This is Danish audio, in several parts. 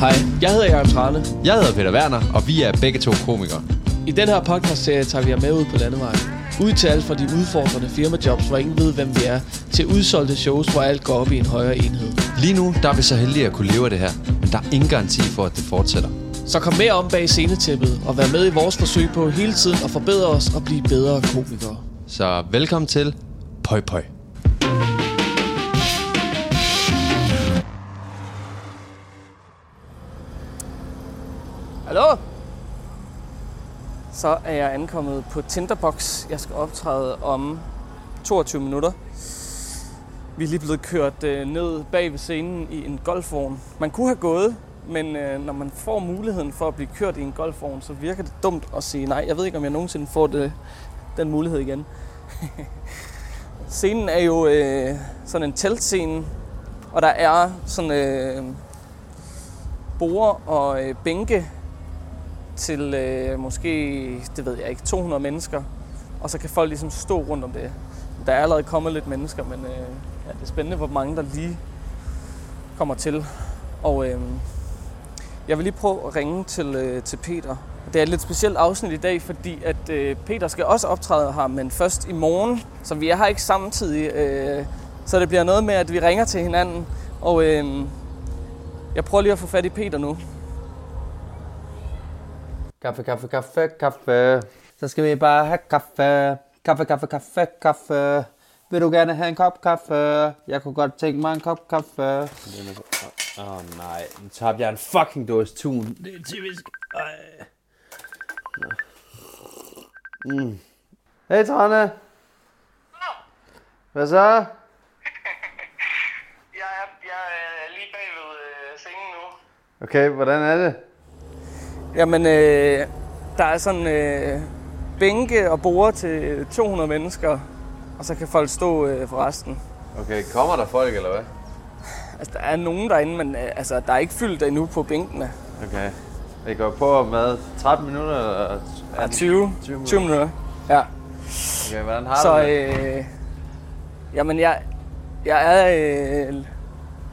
Hej, jeg hedder Jørgen Trane. Jeg hedder Peter Werner, og vi er begge to komikere. I den her podcast-serie tager vi jer med ud på landevejen. Ud til alt fra de udfordrende firmajobs, hvor ingen ved, hvem vi er, til udsolgte shows, hvor alt går op i en højere enhed. Lige nu der er vi så heldige at kunne leve af det her, men der er ingen garanti for, at det fortsætter. Så kom med om bag scenetæppet og vær med i vores forsøg på hele tiden at forbedre os og blive bedre komikere. Så velkommen til Pøj Pøj. Hallo? Så er jeg ankommet på Tinderbox. Jeg skal optræde om 22 minutter. Vi er lige blevet kørt øh, ned bag ved scenen i en golfvogn. Man kunne have gået, men øh, når man får muligheden for at blive kørt i en golfvogn, så virker det dumt at sige nej. Jeg ved ikke, om jeg nogensinde får det, den mulighed igen. Scenen er jo øh, sådan en teltscene, og der er sådan øh, borer og øh, bænke til øh, måske, det ved jeg ikke, 200 mennesker. Og så kan folk ligesom stå rundt om det. Der er allerede kommet lidt mennesker, men øh, ja, det er spændende, hvor mange der lige kommer til. Og øh, jeg vil lige prøve at ringe til, øh, til Peter. Det er et lidt specielt afsnit i dag, fordi at øh, Peter skal også optræde her, men først i morgen. Så vi er her ikke samtidig. Øh, så det bliver noget med, at vi ringer til hinanden. Og øh, jeg prøver lige at få fat i Peter nu. Kaffe, kaffe, kaffe, kaffe. Så skal vi bare have kaffe. Kaffe, kaffe, kaffe, kaffe. Vil du gerne have en kop kaffe? Jeg kunne godt tænke mig en kop kaffe. Åh oh, nej, nu tabte jeg en fucking dåse tun. Det er typisk. Mm. Hey Trane. Hvad så? Jeg er, jeg er lige bagved øh, nu. Okay, hvordan er det? Jamen, øh, der er sådan øh, bænke og borde til 200 mennesker, og så kan folk stå øh, for resten. Okay, kommer der folk eller hvad? Altså, der er nogen derinde, men øh, altså, der er ikke fyldt endnu på bænkene. Okay. Jeg går på med 13 minutter eller Ja, 20, 20 20 minutter. Ja. Okay, hvordan har Så, du det? øh, jamen, jeg, jeg er øh,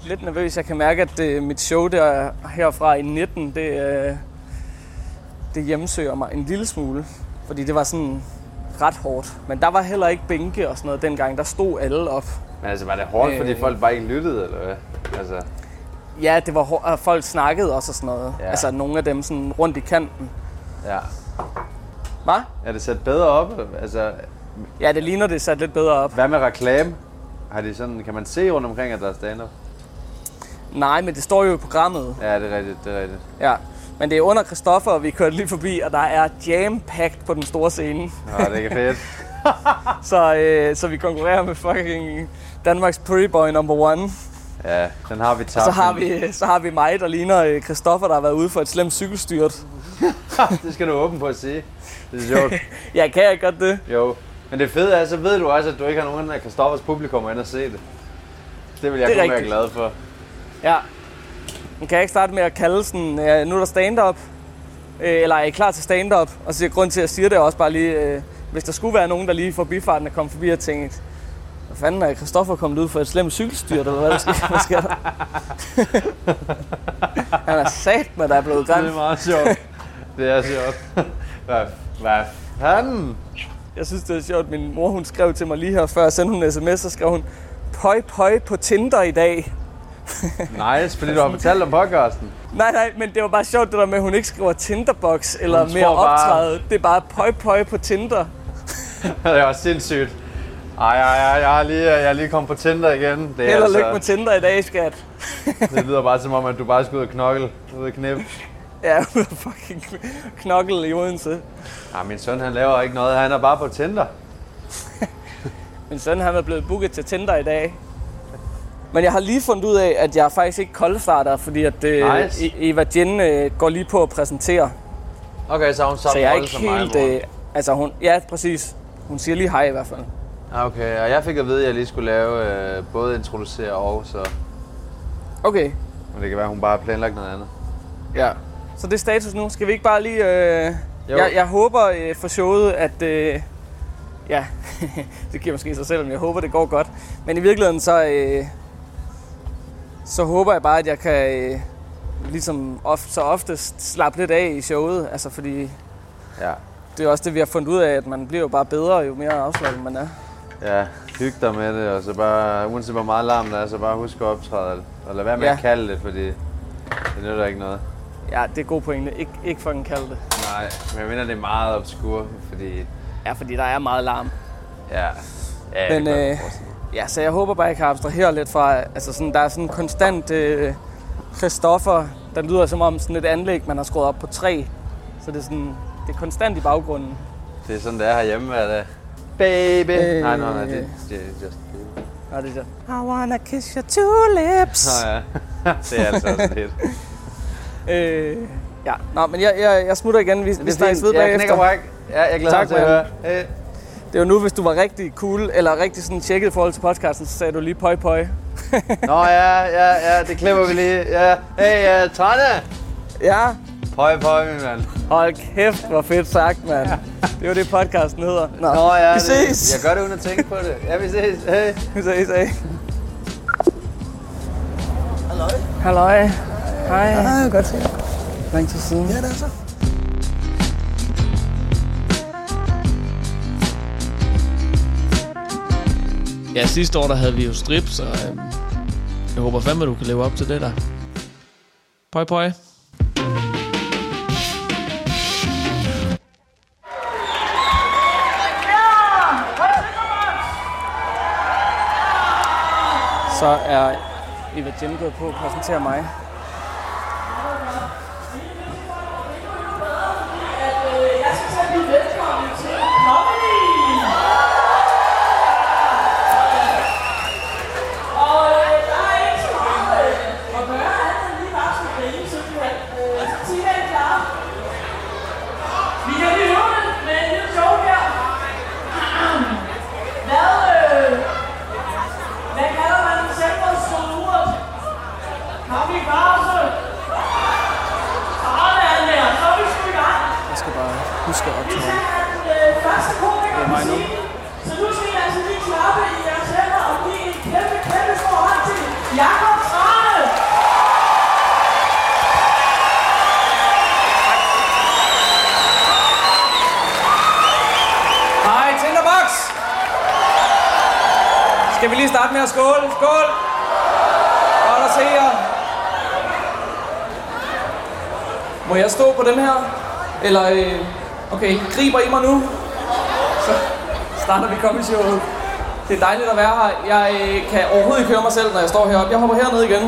lidt nervøs. Jeg kan mærke, at øh, mit show der herfra i 19, det, øh, det hjemsøger mig en lille smule. Fordi det var sådan ret hårdt. Men der var heller ikke bænke og sådan noget dengang. Der stod alle op. Men altså, var det hårdt, fordi øh, folk bare ikke lyttede, eller hvad? Altså, Ja, det var hårdt, og folk snakkede også og sådan noget. Ja. Altså nogle af dem sådan rundt i kanten. ja. Hvad? Er det sat bedre op? Altså, Ja, det ligner, det er sat lidt bedre op. hvad med reklame? Har de sådan, kan man se rundt omkring, at der er stand-up? Nej, men det står jo i programmet. Ja, det er rigtigt, det er rigtigt. Ja. Men det er under Christoffer, og vi kørte lige forbi, og der er jam-packed på den store scene. Nå, det er fedt. Så, øh, så vi konkurrerer med fucking Danmarks Pretty Boy number one. Ja, den har vi Og tabt. så har vi, så har vi mig, der ligner øh, Christoffer, der har været ude for et slemt cykelstyrt. det skal du åbne på at sige. Det er sjovt. Ja, kan jeg godt det? jo. Men det fede er, så ved du også, at du ikke har nogen af Christoffers publikum ind og se det. Det vil jeg Det kun være rigtigt. glad for. Ja. Men kan ikke starte med at kalde sådan, øh, nu er der stand-up, øh, eller er I klar til stand-up? Og så grund til, at jeg siger det er også bare lige, øh, hvis der skulle være nogen, der lige får bifarten kom forbi og tænkte, hvad fanden er Christoffer kommet ud for et slemt cykelstyrt, eller hvad der sker, hvad sker der? Han er sat med, der er blevet Det grim. er meget sjovt. det er sjovt. Hvad, hvad fanden? Jeg synes, det er sjovt. Min mor hun skrev til mig lige her før, jeg sendte hun en sms, så skrev hun, pøj pøj på Tinder i dag. Nice, fordi du har fortalt om podcasten. Nej, nej, men det var bare sjovt det der med, at hun ikke skriver Tinderbox eller Hun mere tror bare- optræde. Det er bare pøj pøj på Tinder. det er også sindssygt. Ej, ej, ej, jeg er lige, jeg er lige kommet på Tinder igen. Det, er Held og lykke altså, med Tinder i dag, skat. det lyder bare som om, at du bare skal ud og knokle. Ud og knip. Ja, ud af fucking knokkel i Odense. Ja, min søn han laver ikke noget. Han er bare på Tinder. Min søn han er blevet booket til Tinder i dag. Men jeg har lige fundet ud af, at jeg faktisk ikke koldstarter, fordi at øh, Nice. E- Eva Jen øh, går lige på at præsentere. Okay, så hun Så jeg er ikke mig, helt... mor. Øh, altså hun, ja, præcis. Hun siger lige hej i hvert fald. Okay, og jeg fik at vide, at jeg lige skulle lave øh, både introducere og så... Okay, Men det kan være, at hun bare har planlagt noget andet. ja. Så det er status nu. Skal vi ikke bare lige... Øh, Jo. jeg, jeg håber øh, for showet, at... Øh, ja, det giver måske sig selv, men jeg håber, det går godt. Men i virkeligheden så... Øh, så håber jeg bare, at jeg kan... Øh, ligesom of, så oftest slappe lidt af i showet. Altså fordi Ja. det er også det, vi har fundet ud af, at man bliver jo bare bedre, jo mere afslappet man er. Ja, hyg dig med det, og så bare, uanset hvor meget larm der er, så bare husk at optræde, og lad være med Ja. at kalde det, fordi det nytter ikke noget. Ja, det er god pointe. Ik- ikke fucking kalde det. Nej, men jeg mener, det er meget obskur, fordi, Ja, fordi der er meget larm. ja, ja Men, det øh. Ja, så jeg håber bare, jeg kan abstrahere lidt fra, altså sådan, der er sådan konstant øh, Christoffer, der lyder som om sådan et anlæg, man har skruet op på tre. Så det er sådan, det er konstant i baggrunden. det er sådan, det er herhjemme hver dag. Baby! Øh, nej, nej, nej, det, det er just... Ja, det er det. I wanna kiss your two lips. Nå ja, det er altså også lidt. Øh, ja, nå, men jeg, jeg, jeg smutter igen. Vi, vi snakkes ved Jeg knækker bagefter. bræk. Ja, jeg glæder Tak, mig til at høre. Hey. Det var nu, hvis du var rigtig cool, eller rigtig sådan tjekket i forhold til podcasten, så sagde du lige pøj pøj. Nå ja, ja, ja, det klipper vi lige. Ja. Hey, uh, Trane! Ja, Pøj, pøj, min mand. hold kæft, hvor fedt sagt, mand. Det er jo det, podcasten hedder. Nå, Nå ja, vi det- ses. Jeg gør det uden at tænke på det. Ja, vi ses. Hey. Vi ses, hey. Halløj. Halløj. Hej. Ja, godt se. Lang tid siden. Ja, det er så. Ja, sidste år der havde vi jo strip, så øhm, jeg håber fandme, du kan leve op til det der. Pøj, pøj. Så er Eva Jen gået på at præsentere mig. Skal have den øh, første Det er mig nu. Så nu skal I altså lige klappe i jeres hænder og give en kæmpe, kæmpe stor hånd til Jakob Trane. Hej, Tinderbox! Skal vi lige starte med at skåle? Skål! Godt at se jer. Må jeg stå på den her? Eller, øh, okay, griber I mig nu? Så starter vi comedy showet. Det er dejligt at være her. Jeg øh, kan overhovedet ikke høre mig selv, når jeg står heroppe. Jeg hopper herned igen.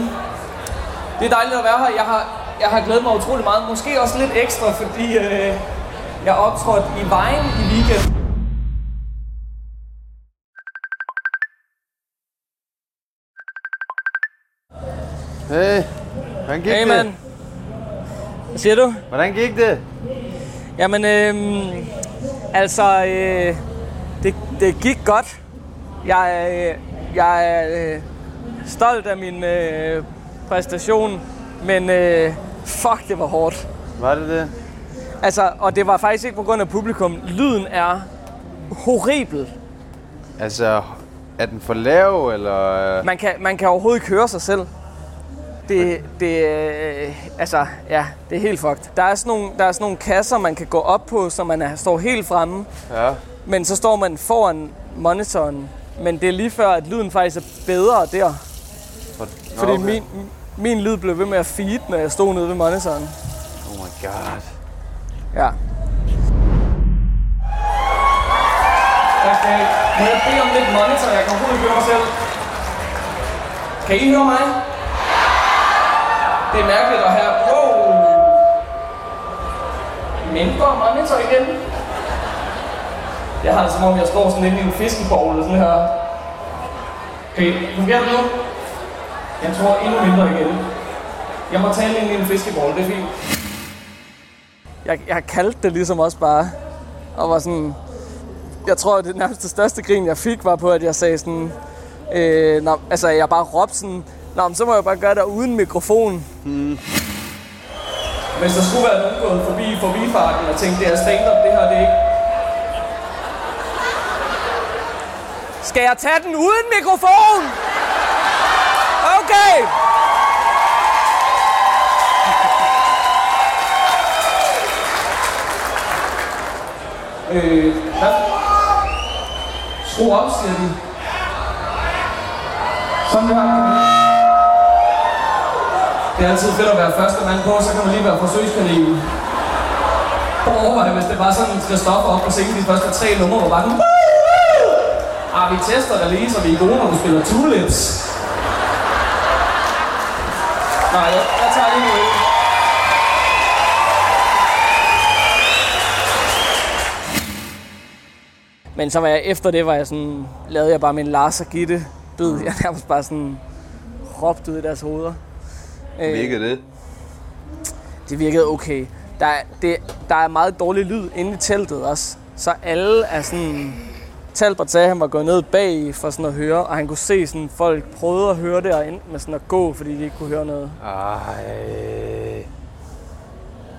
Det er dejligt at være her. Jeg har, jeg har glædet mig utrolig meget. Måske også lidt ekstra, fordi øh, jeg optrådte i Vejen i weekend. Hey. Hvordan gik Hey, det? mand. Hvad siger du? Hvordan gik det? Jamen, øhm, altså, øh, det, det gik godt. Jeg, øh, jeg er øh, stolt af min øh, præstation, men øh, fuck, det var hårdt. Var det det? Altså, og det var faktisk ikke på grund af publikum. Lyden er horribel. Altså, er den for lav, eller... Man kan, man kan overhovedet ikke høre sig selv. Det, det, øh, altså, ja, det er helt fucked. Der er, sådan nogle, der er sådan nogle kasser, man kan gå op på, så man er, står helt fremme. Ja. Men så står man foran monitoren. Men det er lige før, at lyden faktisk er bedre der. For, Fordi okay. min, min lyd blev ved med at feed, når jeg stod nede ved monitoren. Oh my god. Ja. Okay. Må jeg bede om lidt monitor? Jeg kan overhovedet ikke høre mig selv. Kan I høre mig? Det er mærkeligt at have... Wow. Mindre monitor igen. Jeg har det som om, jeg står sådan inde i en fiskebowl sådan her. Okay, fungerer det nu? Jeg tror endnu mindre igen. Jeg må tale ind i en fiskebowl, det er fint. Jeg, jeg kaldte det ligesom også bare, og var sådan... Jeg tror, at det nærmeste største grin, jeg fik, var på, at jeg sagde sådan... Øh, nå, altså, jeg bare råbte sådan... Nå, men så må jeg bare gøre det uden mikrofon. Mm. Hvis der skulle være nogen gået forbi forbifarten og tænkt, det er stand det her, det er ikke. Skal jeg tage den uden mikrofon? Okay. Øh, hvad? Skru op, siger de. Sådan her. Det er altid fedt at være første mand på, så kan man lige være forsøgskanin. Prøv at overveje, hvis det var sådan, skal stoppe op på scenen de første tre numre, hvor bare. Ah, vi tester dig lige, så vi er gode, når du spiller tulips. Nej, jeg, jeg tager lige nu Men så var jeg efter det, var jeg sådan, lavede jeg bare min Lars og Gitte bid. Jeg nærmest bare sådan råbte ud i deres hoveder. Øh, Virkede det? det virkede okay. Der er, det, der er meget dårlig lyd inde i teltet også. Så alle er sådan... Talbot sagde, at han var gået ned bag for sådan at høre, og han kunne se sådan folk prøvede at høre det og endte med sådan at gå, fordi de ikke kunne høre noget. Ej.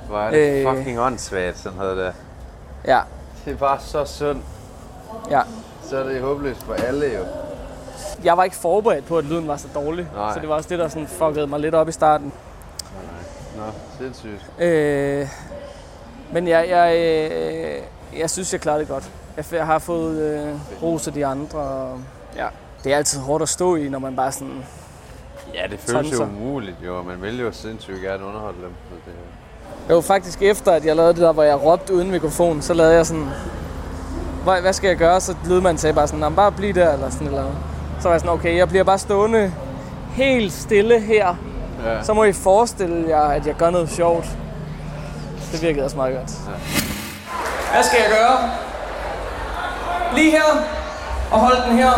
Hvor er det Øh. fucking åndssvagt, sådan noget der. Ja, Det bare så synd. ja. Så er det håbløst for alle jo. Jeg var ikke forberedt på, at lyden var så dårlig. Nej. Så det var også det, der sådan fuckede mig lidt op i starten. Nå, sindssygt. Øh, men jeg, jeg, øh, jeg synes, jeg klarede det godt. Jeg, jeg har fået øh, ros af de andre. Og, ja. Det er altid hårdt at stå i, når man bare sådan... Ja, det føles jo umuligt jo, man vil jo sindssygt gerne underholde dem. Så det, Jo, faktisk efter, at jeg lavede det der, hvor jeg råbte uden mikrofon, så lavede jeg sådan... Hvad, hvad skal jeg gøre? Så lydmanden sagde bare sådan, "Nå, men bare bliv der, eller sådan eller andet. Så var jeg sådan, okay, jeg bliver bare stående helt stille her. ja. Så må I forestille jer, at jeg gør noget sjovt. Det virkede også meget godt. Hvad skal jeg gøre? Lige her. Og hold den her.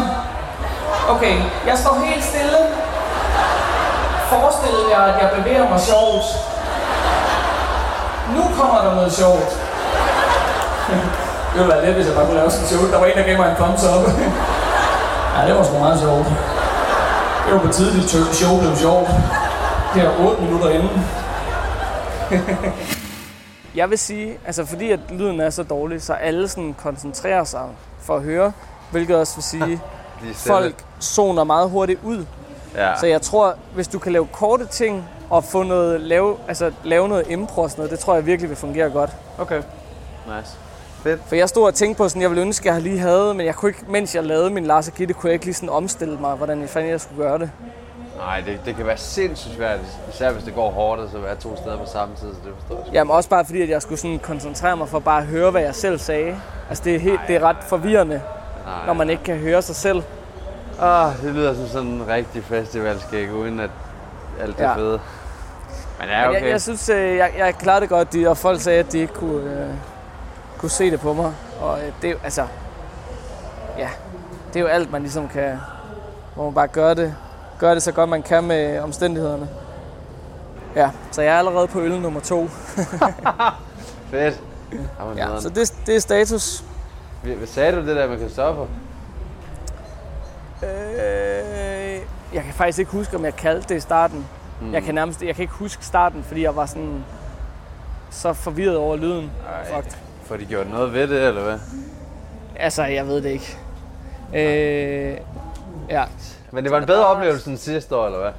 Okay, jeg står helt stille. Forestil jer, at jeg bevæger mig sjovt. Nu kommer der noget sjovt. det ville være let, hvis jeg bare kunne lave sådan en show. Der var en, der gav mig en thumbs up. ja, det var sgu meget sjovt. Det var på tide, dit show blev sjovt. Her 8 minutter inden. jeg vil sige, altså fordi at lyden er så dårlig, så alle sådan koncentrerer sig for at høre, hvilket også vil sige, er folk zoner meget hurtigt ud. Ja. Så jeg tror, hvis du kan lave korte ting og få noget, lave, altså lave noget impro og sådan noget, det tror jeg virkelig vil fungere godt. Okay. Nice. For jeg stod og tænkte på sådan, jeg ville ønske, at jeg lige havde, men jeg kunne ikke, mens jeg lavede min Lars og Gitte, kunne jeg ikke lige sådan omstille mig, hvordan jeg fandt, jeg skulle gøre det. Nej, det, det kan være sindssygt svært, især hvis det går hårdt, og så være to steder på samme tid, så det forstår jeg. Jamen også bare fordi, at jeg skulle sådan koncentrere mig for bare at høre, hvad jeg selv sagde. Altså det er, helt, det er ret forvirrende, Nej. når man ikke kan høre sig selv. Ah, det lyder som sådan en rigtig festivalskæg, uden at alt det Ja. fede. Men ja, Men okay. jeg, jeg synes, øh, jeg, jeg klarede det godt, de, og folk sagde, at de ikke kunne, øh, kunne se det på mig. Og øh, det er jo, altså, ja, det er jo alt, man ligesom kan, hvor man bare gør det, gør det så godt, man kan med omstændighederne. Ja, så jeg er allerede på øl nummer to. Fedt. Ja, Ja, så det, det er status. Hvad sagde du det der med Christoffer? Øh, jeg kan faktisk ikke huske, om jeg kaldte det i starten. Mm. Jeg kan nærmest, jeg kan ikke huske starten, fordi jeg var sådan så forvirret over lyden. Ej, Fuck. Får de gjort noget ved det, eller hvad? Altså, jeg ved det ikke. Øh, ja. Men det var en bedre oplevelse end sidste år, eller hvad?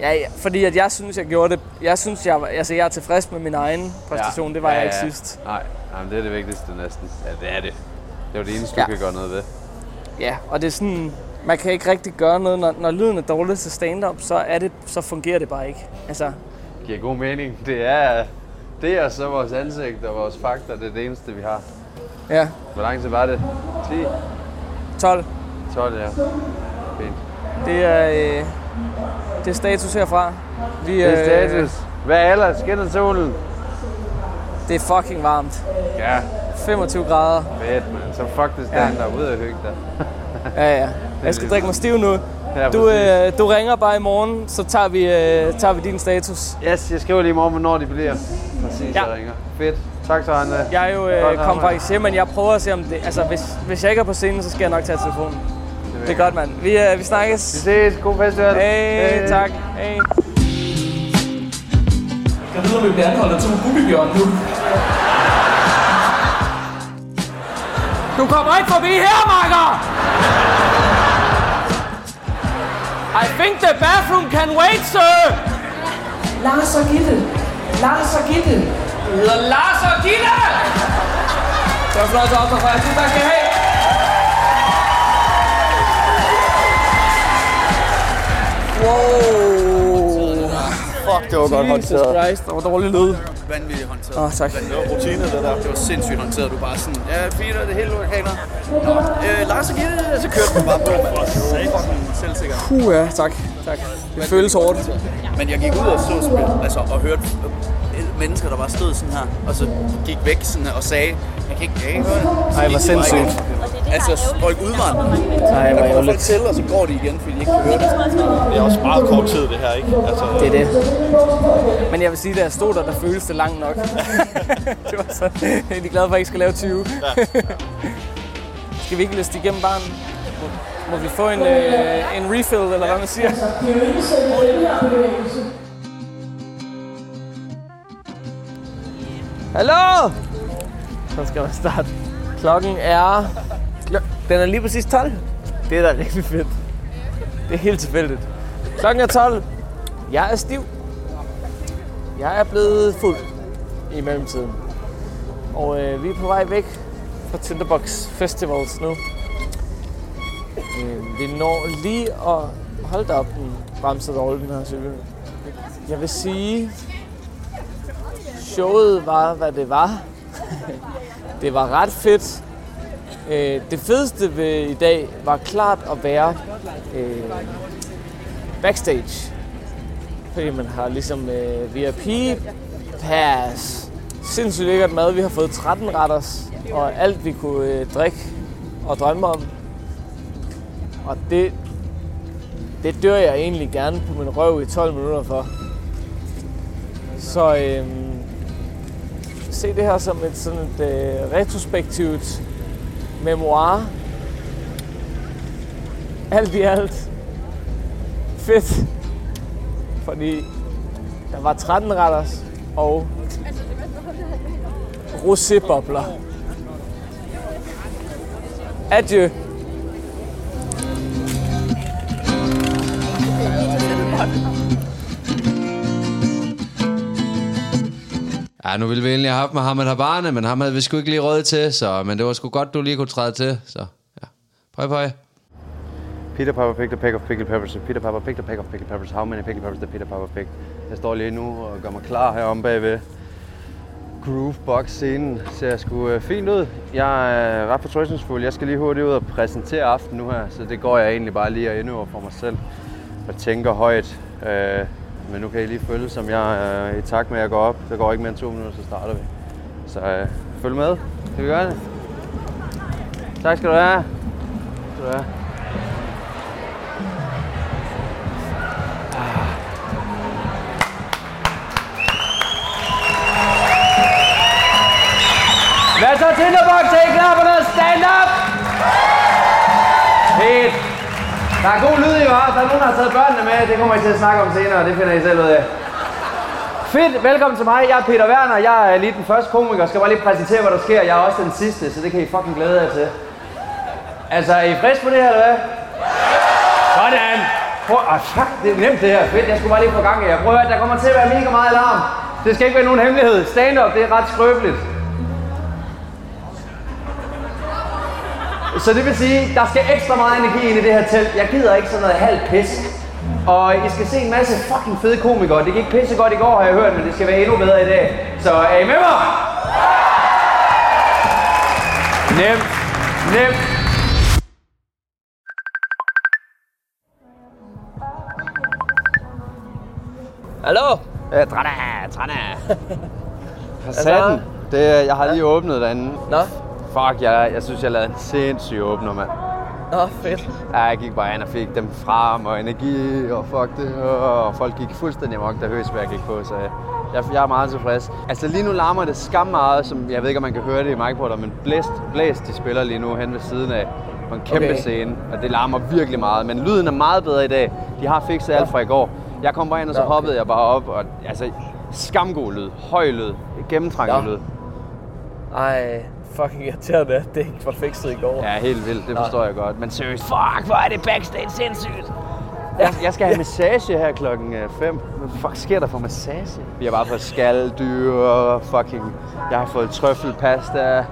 Ja, ja, fordi at jeg synes, jeg gjorde det. Jeg synes, jeg, var- altså, jeg er tilfreds med min egen præstation. Ja. Det var ja, jeg ikke ja. sidst. Nej, Jamen, det er det vigtigste næsten. Ja, det er det. Det er jo det eneste, Ja. du kan gøre noget ved. Ja, og det er sådan, man kan ikke rigtig gøre noget, når, når lyden er dårlig til stand-up, så, er det, så fungerer det bare ikke. Altså, Det giver god mening. Det er det er så vores ansigt og vores fakta, det er det eneste, vi har. ja, Hvor lang tid var det? 10? 12. 12, ja. Fint. Det er, øh, det er status herfra. Vi, Det er øh, status. Hvad er ellers? Skinner solen? Det er fucking varmt. Ja, 25 grader. fedt, man. Så fuck det stand der ud og hygge dig. Ja, ja. Jeg skal drikke mig stiv nu. Ja, Du, øh, du ringer bare i morgen, så tager vi, øh, tager vi din status. Yes, jeg skriver lige i morgen, hvornår de bliver. Præcis, Ja. jeg ringer. Fedt. Tak så, Anna. Jeg er jo øh, Godt kom arbejde. faktisk hjem, men jeg prøver at se om det... Altså, hvis, hvis jeg ikke er på scenen, så skal jeg nok tage telefonen. Det er godt, mand. Vi, øh, vi Vi snakkes. ses. God festival. Hey, tak. Hey. Jeg ved, om vi bliver anholdt af to gummibjørn nu. Du kommer ikke forbi her, makker! I think the bathroom can wait, sir! Lars og Gitte. Lars og Gitte. Lars og Gitte! Det var flot op for jer. Tusind tak skal have. Wow. Fuck, det var godt Jesus håndteret. Christ, der var dårlig lyd. Vanvittigt håndteret. Åh, tak. Det var rutine, det der. Det var sindssygt håndteret. Du bare sådan, ja, fint, og det hele orkaner. Nå, øh, Lars og Gitte, så kørte du bare på, mand. Det var fucking selvsikker. Puh, ja, tak. tak. Det føles hårdt. Men jeg gik ud og så spil, altså, og hørte øh, mennesker, der bare stod sådan her, og så gik væk sådan her, og sagde, jeg kan ikke, jeg kan ikke høre det. Så Ej, hvor sindssygt. Igen. Altså, folk udvandrer. Nej, hvor Der kommer folk ærgerligt. til, og så går de igen, fordi de ikke kan høre det. Det er også meget kort tid, det her, ikke? Altså, Det er det. Men jeg vil sige, da jeg stod der, der føltes det langt nok. det var så jeg er egentlig glad for, at jeg ikke skal lave 20. skal vi ikke liste igennem barn? Må, må vi få en, øh, en refill, eller hvad man siger? Hallo! Så skal man starte. Klokken er... Den er lige præcis 12. Det er da rigtig fedt. Det er helt tilfældigt. Klokken er 12. Jeg er stiv. Jeg er blevet fuld i mellemtiden. Og øh, vi er på vej væk fra Tinderbox Festivals nu. Øh, vi når lige at holde da op, den bremser dårligt, den her cykel. Jeg vil sige, showet var, hvad det var. det var ret fedt. Øh, det fedeste ved i dag var klart at være øh, backstage. Fordi man har ligesom øh, VIP pass. Sindssygt lækkert mad. Vi har fået 13 retters. Og alt vi kunne øh, drikke og drømme om. Og det, det dør jeg egentlig gerne på min røv i 12 minutter for. Så øh, se det her som et sådan et øh, retrospektivt memoir. Alt i alt. Fedt. Fordi der var 13 retters og rosébobler. Adieu. Ja, nu ville vi egentlig have haft Mohammed Habane, men ham havde vi sgu ikke lige råd til, så, men det var sgu godt, du lige kunne træde til. Så ja, pøj pøj. Peter Piper picked a pack of pickled peppers. Peter Piper picked a pack of pickled peppers. How many pickled peppers did Peter Piper pick? Jeg står lige nu og gør mig klar heromme bagved Groovebox-scenen. Ser sgu øh, fint ud. Jeg er ret fortrøstningsfuld. Jeg skal lige hurtigt ud og præsentere aften nu her, så det går jeg egentlig bare lige og indøver for mig selv. Og tænker højt. Øh, men nu kan I lige følge, som jeg er i takt med, at gå op. Der går ikke mere end to minutter, så starter vi. Så øh, følg med. Skal vi gøre det? Tak skal du have. Skal du have. Hvad så Tinderbox? Er I klar på noget stand-up? Helt der er god lyd i var. Der er nogen, der har taget børnene med. Det kommer I til at snakke om senere. Det finder I selv ud af. Fedt. Velkommen til mig. Jeg er Peter Werner. Jeg er lige den første komiker. Jeg skal bare lige præsentere, hvad der sker. Jeg er også den sidste, så det kan I fucking glæde jer til. Altså, er I friske på det her, eller hvad? Sådan. Prøv, ah, fuck, det er nemt det her. Fedt, jeg skulle bare lige få gang i jer. Prøv at der kommer til at være mega meget alarm. Det skal ikke være nogen hemmelighed. Stand-up, det er ret skrøbeligt. Så det vil sige, der skal ekstra meget energi ind i det her telt. Jeg gider ikke sådan noget halvt pis. Og I skal se en masse fucking fede komikere. Det gik pisse godt i går, har jeg hørt, men det skal være endnu bedre i dag. Så er I med mig? Nemt. Nemt. Hallo? Ja, Trana, Trana. For satan. Det, er- jeg har lige åbnet derinde. Nå? Fuck, jeg, jeg synes, jeg lavede en sindssyg åbner, mand. Nå, fedt. Ja, jeg gik bare ind og fik dem frem og energi, og fuck det, og folk gik fuldstændig amok, da Høsberg gik på, så jeg, jeg er meget tilfreds. Altså lige nu larmer det skam meget, som jeg ved ikke, om man kan høre det i microporter, men Blæst, Blæst, de spiller lige nu hen ved siden af på en kæmpe Okay. scene, og det larmer virkelig meget, men lyden er meget bedre i dag. De har fikset alt fra i går. Jeg kom bare ind, og så Nå, okay. hoppede jeg bare op, og altså skamgod lyd, høj lyd, gennemtrængende Nå. lyd. Ej, fucking irriterende, at det ikke var fikset i går. Ja, helt vildt, det forstår jeg godt. Men seriøst, fuck, hvor er det backstage sindssygt. Jeg, jeg skal have massage her klokken 5. Hvad fuck sker der for massage? Vi har bare fået skaldyr og fucking... Jeg har fået trøffelpasta.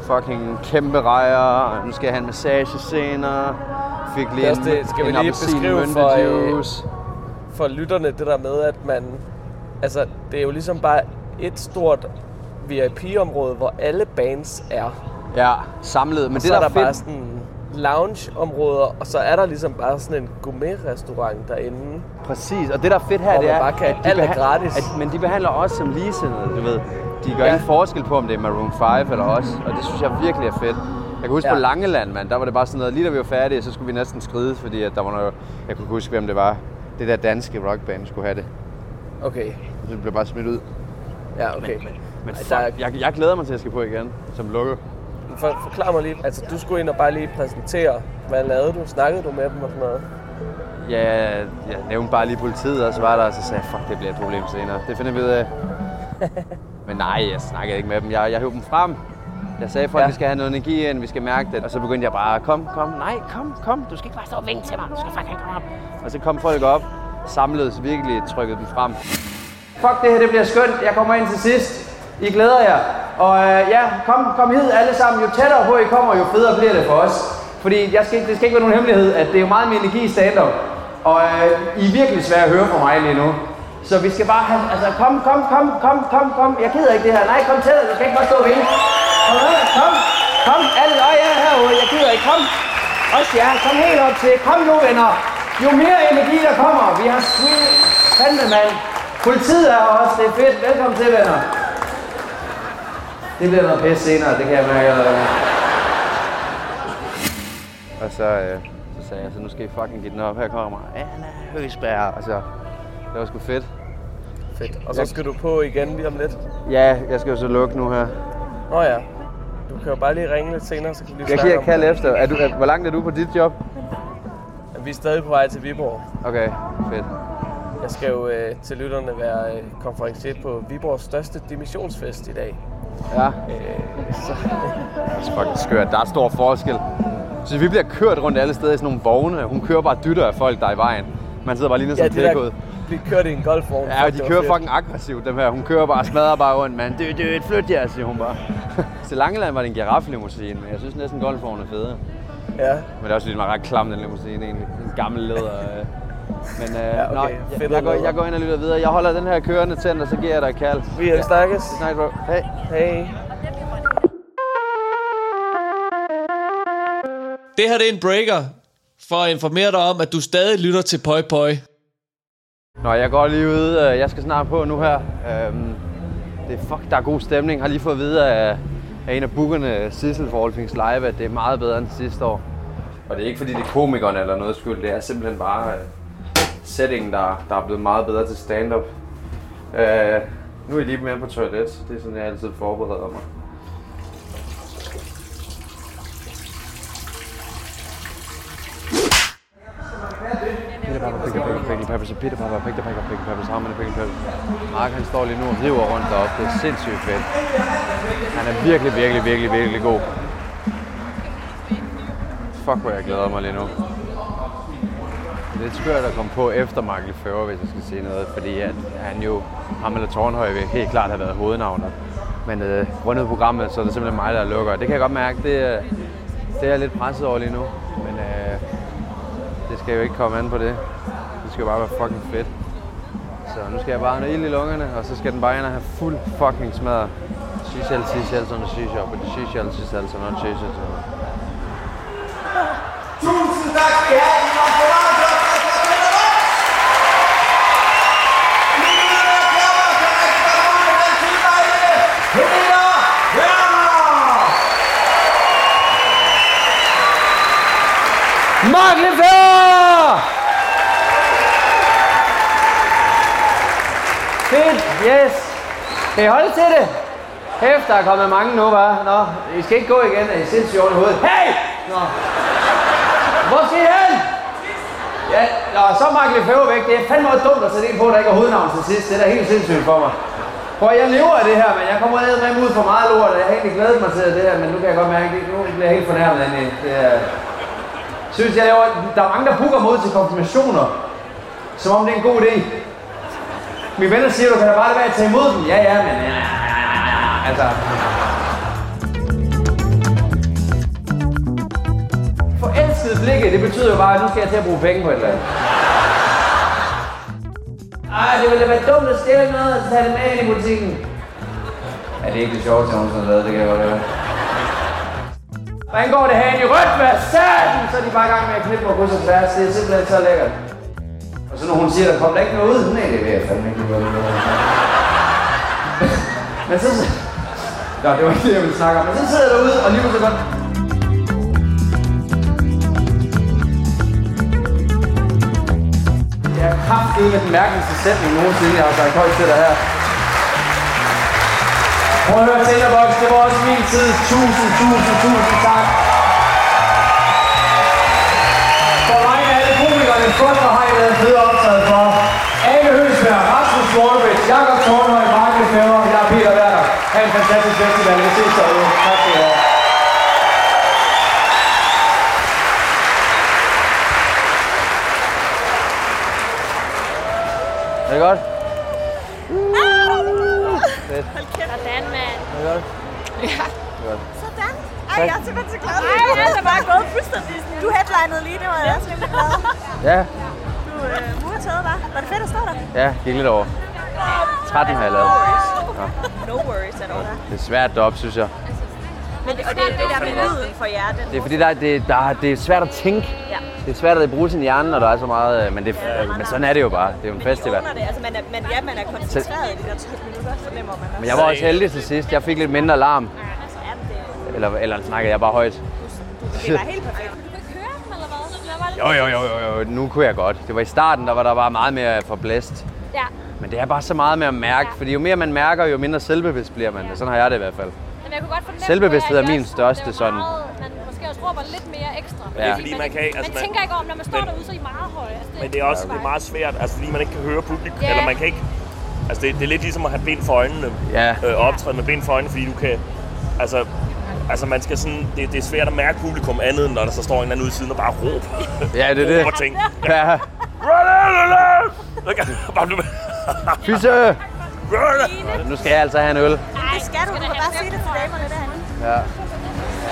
fucking kæmpe rejer, og nu skal jeg have en massage senere. Fik lige en, det, skal vi en lige appelsin beskrive for, øh, for lytterne det der med, at man... Altså, det er jo ligesom bare et stort VIP-område, hvor alle bands er. Ja, samlet. Men Men det så der er der er fedt, bare sådan lounge-områder, og så er der ligesom bare sådan en gourmet-restaurant derinde. Præcis, og det der er fedt her, det er, bare kan- at de alt er gratis. At, men de behandler os som ligesindede, du ved. De gør Ja. ingen forskel på, om det er Maroon 5 eller os, og det synes jeg virkelig er fedt. Jeg kan huske Ja. på Langeland, mand, der var det bare sådan noget, lige da vi var færdige, så skulle vi næsten skride, fordi at der var noget, jeg kunne huske, hvem det var. Det der danske rockband skulle have det. Okay, Så det blev bare smidt ud. ja, okay. Men Ej, fuck, der er- jeg, jeg glæder mig til, at jeg skal på igen, som lukker. For, forklar mig lige, altså du skulle ind og bare lige præsentere, hvad lavede du? Snakkede du med dem og sådan noget? Ja, jeg nævnte bare lige politiet, og så var der, og så sagde jeg, fuck, det bliver et problem senere. Det finder vi ud af. Men nej, jeg snakkede ikke med dem. Jeg, jeg hævde dem frem. Jeg sagde, folk, ja. vi skal have noget energi ind, vi skal mærke det. Og så begyndte jeg bare, kom, kom, nej, kom, kom. Du skal ikke bare stå og vinke til mig. Du skal fucking komme op. Og så kom folk op, samledes virkelig, trykkede dem frem. Fuck, det her det bliver skønt. Jeg kommer ind til sidst. I glæder jer. Og øh, ja, kom, kom hid alle sammen. Jo tættere på I kommer, jo federe bliver det for os. Fordi jeg skal, det skal ikke være nogen hemmelighed, at det er jo meget mere energi i stand-up. Og øh, I er virkelig svære at høre fra mig lige nu. Så vi skal bare have, altså kom, kom, kom, kom, kom, kom. Jeg gider ikke det her. Nej, kom tættere. Du skal ikke bare stå og. Kom, kom, kom. Alle, øje ja, herude. Jeg gider ikke. Kom. Også ja, kom helt op til. Kom nu, venner. Jo mere energi der kommer. Vi har sweet. Fandme, mand. Politiet er også. Det er fedt. Velkommen til, venner. Det bliver noget pisse senere, det kan jeg mærke allerede. Og så, øh, så sagde jeg, så nu skal I fucking give den op. Her kommer Anna Høgsberg. Og så, det var sgu fedt. Fedt. Og så skal du på igen lige om lidt. Ja, jeg skal jo så lukke nu her. Nå ja, du kan jo bare lige ringe lidt senere, så kan vi lige Jeg snakke kan kalde det. efter. Er du, er, hvor langt er du på dit job? Vi er stadig på vej til Viborg. Okay, fedt. Jeg skal jo øh, til lytterne være øh, konferencier på Viborgs største dimissionsfest i dag. Ja. Øh, så, Det er fucking skørt. Der er stor forskel. Så vi bliver kørt rundt alle steder i sådan nogle vogne. Hun kører bare dytter af folk, der er i vejen. Man sidder bare lige nede ja, som det der pækod. blive kørt i en golfvogn. Ja, og de kører fucking aggressivt, dem her. Hun kører bare og smadrer bare rundt, mand. Det er et flyt jer, siger hun bare. Til Langeland var det en giraffelimousine, men jeg synes næsten golfvognen er federe. Ja, Men det er også den var ret klam, den limousine egentlig. En gammel læder. Øh. Men øh, Ja, okay. Fedt jeg, jeg, går, jeg går ind og lytter videre. Jeg holder den her kørende tændt, og så giver jeg dig et kald. vi er snakkes. Nej, bro. Hey. Hey. Det her det er en breaker for at informere dig om, at du stadig lytter til Poi Poi. Nå, jeg går lige ud. Øh, Jeg skal snart på nu her. Øhm, Det er fuck, der er god stemning. Jeg har lige fået at vide af, af en af bookerne, Sissel for All Live, at det er meget bedre end sidste år. Og det er ikke fordi, det er komikerne eller noget skyld. Det er simpelthen bare setting, der, der er blevet meget bedre til stand-up. Øh, nu er jeg lige med på toilet. Det er sådan, jeg altid forbereder mig. Peter Pickle, Pickle, Peppers, Peter Pickle, Pickle, Peppers, Pickle, Peppers. Mark, han står lige nu og river rundt deroppe. Det er sindssygt fedt. Han er virkelig, virkelig, virkelig, virkelig god. Fuck, hvor jeg glæder mig lige nu. Det lidt skørt at komme på efter Michael Lefebvre, hvis jeg skal sige noget, fordi at han jo, ham eller Tornhøj, vil helt klart have været hovednavnet. Men øh, rundet programmet, så er det simpelthen mig, der lukker. Det kan jeg godt mærke, det, er- det er jeg lidt presset over lige nu. Men øh, det skal jo ikke komme an på det. Det skal jo bare være fucking fedt. Så nu skal jeg bare have noget ild i lungerne, og så skal den bare ind og have fuld fucking smadret. Shisha, shisha, sådan shisha, og det shisha, shisha, sådan shisha. Tusind Mark Lefebvre! Fedt, yes. Kan I holde til det? Hæft, der er kommet mange nu, hva'? Nå, I skal ikke gå igen, er I sindssygt oven i hovedet. Hey! Nå. Hvor skal I hen? Ja, nå, så er Mark Lefebvre væk. Det er fandme også dumt at sætte en på, der ikke er hovednavn til sidst. Det er da helt sindssygt for mig. Prøv, jeg lever af det her, men jeg kommer ned med ud for meget lort, og jeg har egentlig glædet mig til det her, men nu kan jeg godt mærke, at nu bliver jeg helt fornærmet af det. Det er, synes jeg jo, at der er mange, der booker mod til konfirmationer. Som om det er en god idé. Min venner siger, du kan da bare lade være at tage imod dem. Ja, ja, men... Ja, ja, ja, altså... Forelskede blikket, det betyder jo bare, at nu skal jeg til at bruge penge på et eller andet. Ej, det ville da være dumt at stille noget og tage det med ind i butikken. Ja, det er ikke det sjoveste, jeg nogensinde har lavet, det kan jeg godt høre. Hvordan går det herinde i rødt? Hvad satan? Så er de bare i gang med at knippe på kryds tværs. Det er simpelthen så lækkert. Og så når hun siger, der kommer der ikke noget ud. Nej, det ved jeg fandme ikke. hvad det er. Men så... Nå, det var ikke det, jeg ville snakke om. Men så sidder jeg derude, og lige så godt... Det er kraftigt med den mærkeligste sætning nogensinde, jeg har sagt højt til dig her. Prøv at høre Tinderbox, det var også min tid. Tusind, tusind, tusind tak. For mig er alle komikerne godt, og har I været fede optaget for. Ane Høsberg, Rasmus Morvits, Jakob Tornhøj, Marke Fæver, jeg er Peter Werner. Ha' en fantastisk festival. Vi ses derude. Tak skal I have. Er det godt? Fedt. Sådan, mand. Er det godt? Ja. Godt. Sådan. Ej, jeg er simpelthen så glad. Ej, jeg er bare gået fuldstændig. Du headlinede lige, det var jeg også rimelig glad. Ja, Du øh, murtaget, var. Var det fedt at stå der? ja, gik lidt over. 13 har jeg lavet. Ja. No worries at all. Det er svært deroppe, synes jeg. Men det, og det er det der med lyden for jer. Den Det er fordi, der, er- det, der, er- det er svært at tænke. Ja. Det er svært at bruge sin hjerne, når der er så meget. øh, Men, det, men sådan er det jo bare. Det er jo en festival. Under det. Altså, man er, man, ja, man er koncentreret i de der 12 minutter, fornemmer man også. Men jeg var også heldig til sidst. Jeg fik lidt mindre larm. Altså, ja, det, Eller, eller snakkede jeg bare højt. det var helt perfekt. Jo, jo, jo, jo, jo. Nu kunne jeg godt. Det var i starten, der var der bare meget mere forblæst. Ja. Men det er bare så meget med at mærke. Fordi jo mere man mærker, jo mindre selvbevidst bliver man. Sådan har jeg det i hvert fald. Men jeg kunne godt fornemme Selvbevidsthed er min største sådan. Meget, man måske også råber lidt mere ekstra. Ja. Fordi man kan ikke- altså, man, man- tænker ikke om, når man står men- derude, så er I meget høje. Altså, Men det er også det er meget svært, altså fordi man ikke kan høre publikum, Ja. eller man kan ikke... Altså det, det er lidt ligesom at have ben for øjnene. Ja. Øh, optræde med ben for øjnene, fordi du kan... Altså, altså man skal sådan... Det, det er svært at mærke publikum andet, end når der så står en anden ude siden og bare råber. Ja, det er det. Råber ting. Ja. Kan blive... Fyse! Nu skal jeg altså have en øl. Det skal du. Du kan bare sige det til damerne derhenne. Ja.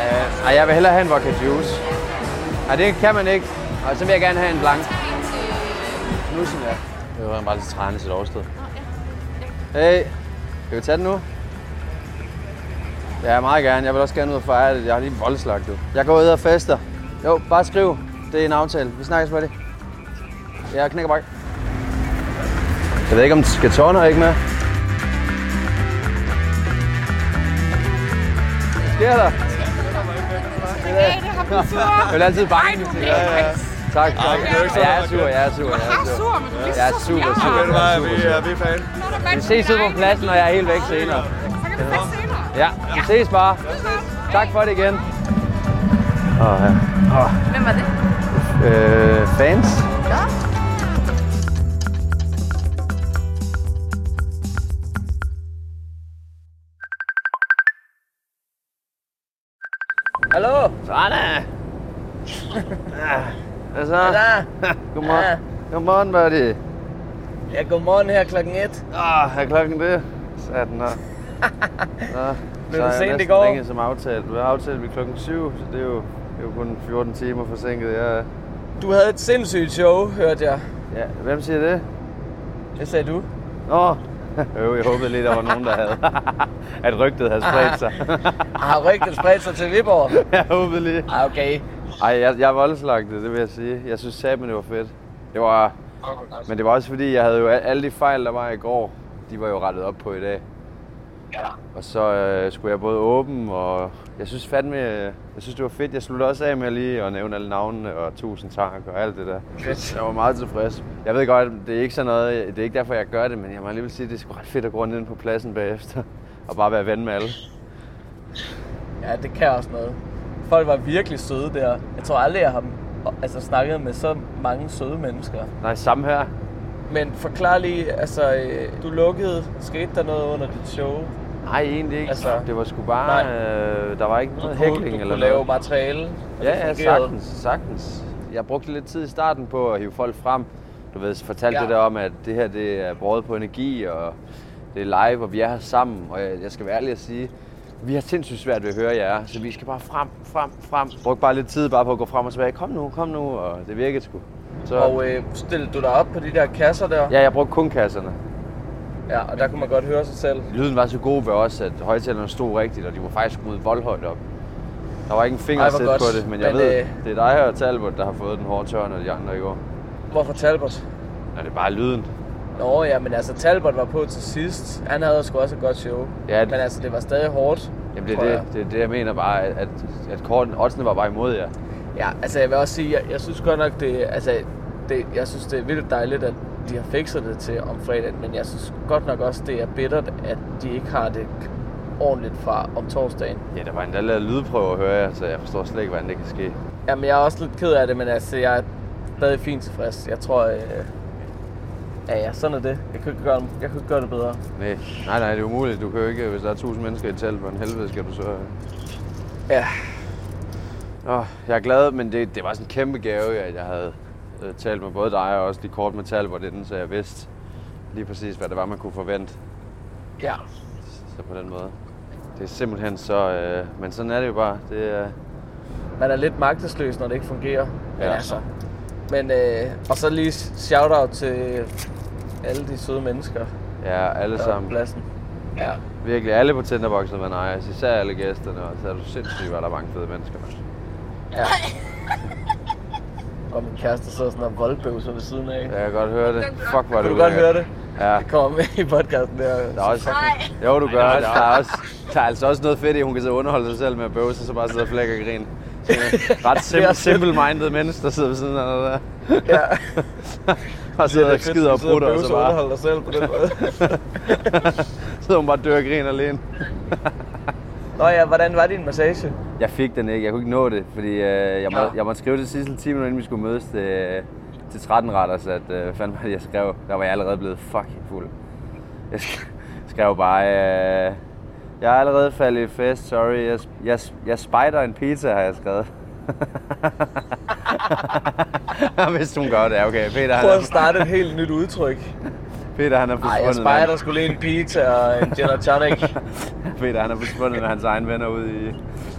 Uh, ej, jeg vil hellere have en vodka juice. Nej, det kan man ikke. Og så vil jeg gerne have en blank. Nussen, ja. Det var bare lidt træne til et oversted. Hey, skal vi tage den nu? Ja, meget gerne. Jeg vil også gerne ud og fejre det. Jeg har lige voldslagt det. Jeg går ud og fester. Jo, bare skriv. Det er en aftale. Vi snakkes med det. Jeg knækker bare. Jeg ved ikke, om skal tårner ikke med. Hvad sker der? Jeg vil altid bange. Ja, ja. Tak, tak. Jeg er sur, jeg er sur, jeg er sur. Jeg er super sur. Ved du hvad, vi er, vi er fan. Vi ses ude på pladsen, og jeg er helt væk senere. Ja, vi ses bare. Tak for det igen. Åh, ja. Åh. Hvem var det? Øh, fans? Hallo? Sådan. Hvad så? Godmorgen. Godmorgen, buddy. Ja, godmorgen her klokken 1. Åh, er klokken det? Satan her. Nå, Blev er sent jeg i går? ringet som aftalt. Vi har aftalt ved klokken 7, så det er jo, det er jo kun 14 timer forsinket. Ja, Du havde et sindssygt show, hørte jeg. ja. Hvem siger det? Det sagde du. Nå, jo, jeg håbede lidt, der var nogen, der havde. at rygtet havde spredt sig. Har rygtet spredt sig til Viborg? jeg håbede lige. Ah, okay. Ej, jeg, jeg er voldslagt det, vil jeg sige. Jeg synes sammen, det var fedt. Det var, men det var også fordi, jeg havde jo al- alle de fejl, der var i går, de var jo rettet op på i dag. Og så øh, skulle jeg både åbne, og jeg synes fandme, jeg synes det var fedt. Jeg sluttede også af med lige at nævne alle navnene, og tusind tak og alt det der. Fedt. Jeg var meget tilfreds. Jeg ved godt, det er ikke sådan noget, det er ikke derfor, jeg gør det, men jeg må alligevel sige, at det er sgu ret fedt at gå ind på pladsen bagefter, og bare være ven med alle. Ja, det kan også noget. Folk var virkelig søde der. Jeg tror aldrig, jeg har altså, snakket med så mange søde mennesker. Nej, samme her. Men forklar lige, altså, øh, du lukkede. Skete der noget under dit show? Nej, egentlig ikke. Altså, det var sgu bare, øh, der var ikke noget Du kunne- hækling du eller kunne lave noget. materiale, og Ja, det ja, fungerede. sagtens, sagtens. Jeg brugte lidt tid i starten på at hive folk frem. Du ved, fortalte Ja. ja. det der om, at det her det er båret på energi, og det er live, og vi er her sammen. Og jeg, jeg skal være ærlig at sige, Vi har sindssygt svært ved at høre jer, så vi skal bare frem, frem, frem. Brug bare lidt tid bare på at gå frem og tilbage. Kom nu, kom nu, og det virkede sgu. Så, Og øh, stillede du dig op på de der kasser der? ja, jeg brugte kun kasserne. Ja. og der kunne man godt høre sig selv. Lyden var så god ved os, at højtalerne stod rigtigt, og de var faktisk skruet voldhøjt op. Der var ikke en finger godt. på det, men jeg Men, ved, øh, det er dig og Talbot, der har fået den hårde tørn, og de andre i går. Hvorfor Talbot? Ja, det er bare lyden. Nå ja, men altså Talbot var på til sidst. Han havde sgu også et godt show. Ja, Men altså, det var stadig hårdt. Jamen det er det, det, er det, jeg mener bare, at, at, at korten, oddsene var bare imod jer. Ja, altså jeg vil også sige, jeg, jeg synes godt nok, det, altså, det, jeg synes, det er vildt dejligt, at de har fikset det til om fredagen, men jeg synes godt nok også, det er bittert, at de ikke har det ordentligt fra om torsdagen. Ja, der var endda lavet lydprøve at høre jer, så jeg forstår slet ikke, hvordan det kan ske. Jamen, jeg er også lidt ked af det, men altså, jeg er stadig fint tilfreds. Jeg tror, øh, ja, ja, sådan er det. Jeg kunne ikke gøre, jeg kunne ikke gøre det bedre. Nej, nej, nej, det er umuligt. Du kan jo ikke, hvis der er 1000 mennesker i telt, hvordan helvede skal du så... Ja. Åh, jeg er glad, men det, det var sådan en kæmpe gave, at jeg havde øh, talt med både dig og også de kort med Talbot inden, så jeg vidste lige præcis, hvad det var, man kunne forvente. Ja. Så på den måde. Det er simpelthen så... Øh, men sådan er det jo bare. Det er... Man er lidt magtesløs, når det ikke fungerer. Men Ja. altså. Men, øh, og så lige shout-out til alle de søde mennesker, Ja, alle sammen. pladsen. Ja. Virkelig alle på Tinderbox har været nice. Især alle gæsterne, og så er du sindssygt, hvor der er mange fede mennesker. ja. Og min kæreste sidder sådan og voldbøvser ved siden af. Jeg kan godt høre det. Fuck, er det Kan du godt høre det? Ja. Det kommer med i podcasten der. Der er også, jo, du gør. Der er, også, der er altså også noget fedt i, at hun kan sidde og underholde sig selv med at bøve sig, så bare sidde og flække og grine. Ret Det er sim- simple-minded menneske, der sidder ved siden af der. Ja. og sidder og skider og prutter, og så bare underholde dig selv på den måde. sidder hun bare og dør og griner alene. Nå ja, hvordan var din massage? Jeg fik den ikke. Jeg kunne ikke nå det, fordi øh, jeg, må, jeg måtte skrive til Sissel 10 minutter, inden vi skulle mødes til, til 13 retter, så at, øh, det, jeg skrev? Der var jeg allerede blevet fucking fuld. Jeg sk- skrev bare, øh, jeg er allerede faldet i fest, sorry. Jeg, jeg, jeg spider en pizza, har jeg skrevet. Hvis hun gør det, okay. Peter, Prøv at starte et helt nyt udtryk. Peter, han er Ej, jeg forsvundet. spejder skulle lige en pizza og en gin tonic. Peter, han er forsvundet med hans egne venner ude i,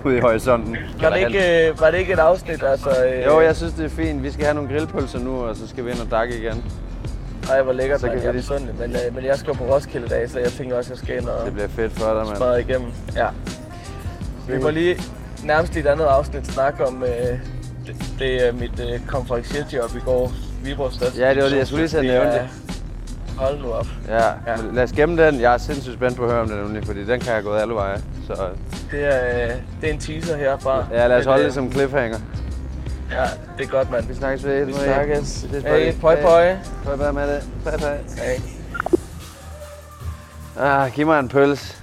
ude i horisonten. Var det, ikke, øh, var det ikke et afsnit, altså? Øh, Jo, jeg synes, det er fint. Vi skal have nogle grillpølser nu, og så skal vi ind og dakke igen. Ej, hvor lækkert, Så man. kan Jeg er misundelig. Men, øh, men jeg skal på Roskilde i dag, så jeg tænker også, at jeg skal ind og Det bliver fedt for dig, mand. smadre igennem. Ja. Vi må lige nærmest i et andet afsnit snakke om øh, det, det er mit øh, konferencierjob i går. Viborgs største Ja, det var det. Jeg skulle lige at nævne det. Hold nu op. Ja, ja. lad os gemme den. Jeg er sindssygt spændt på at høre om den nemlig, fordi den kan jeg gå alle veje. Så Det er, øh, det er en teaser herfra. ja, lad os holde øh, det som cliffhanger. Ja, det er godt, mand. Vi snakkes ved. Vi snakkes. Vi ses, Hey, pøj, pøj. Pøj, pøj med det. Pøj, pøj. Hey. Ah, giv mig en pølse.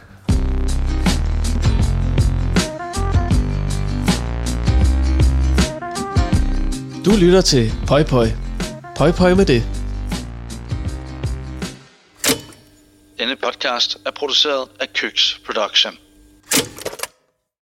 Du lytter til Pøj Pøj. Pøj Pøj med det. Podcast er produceret af Køks Production.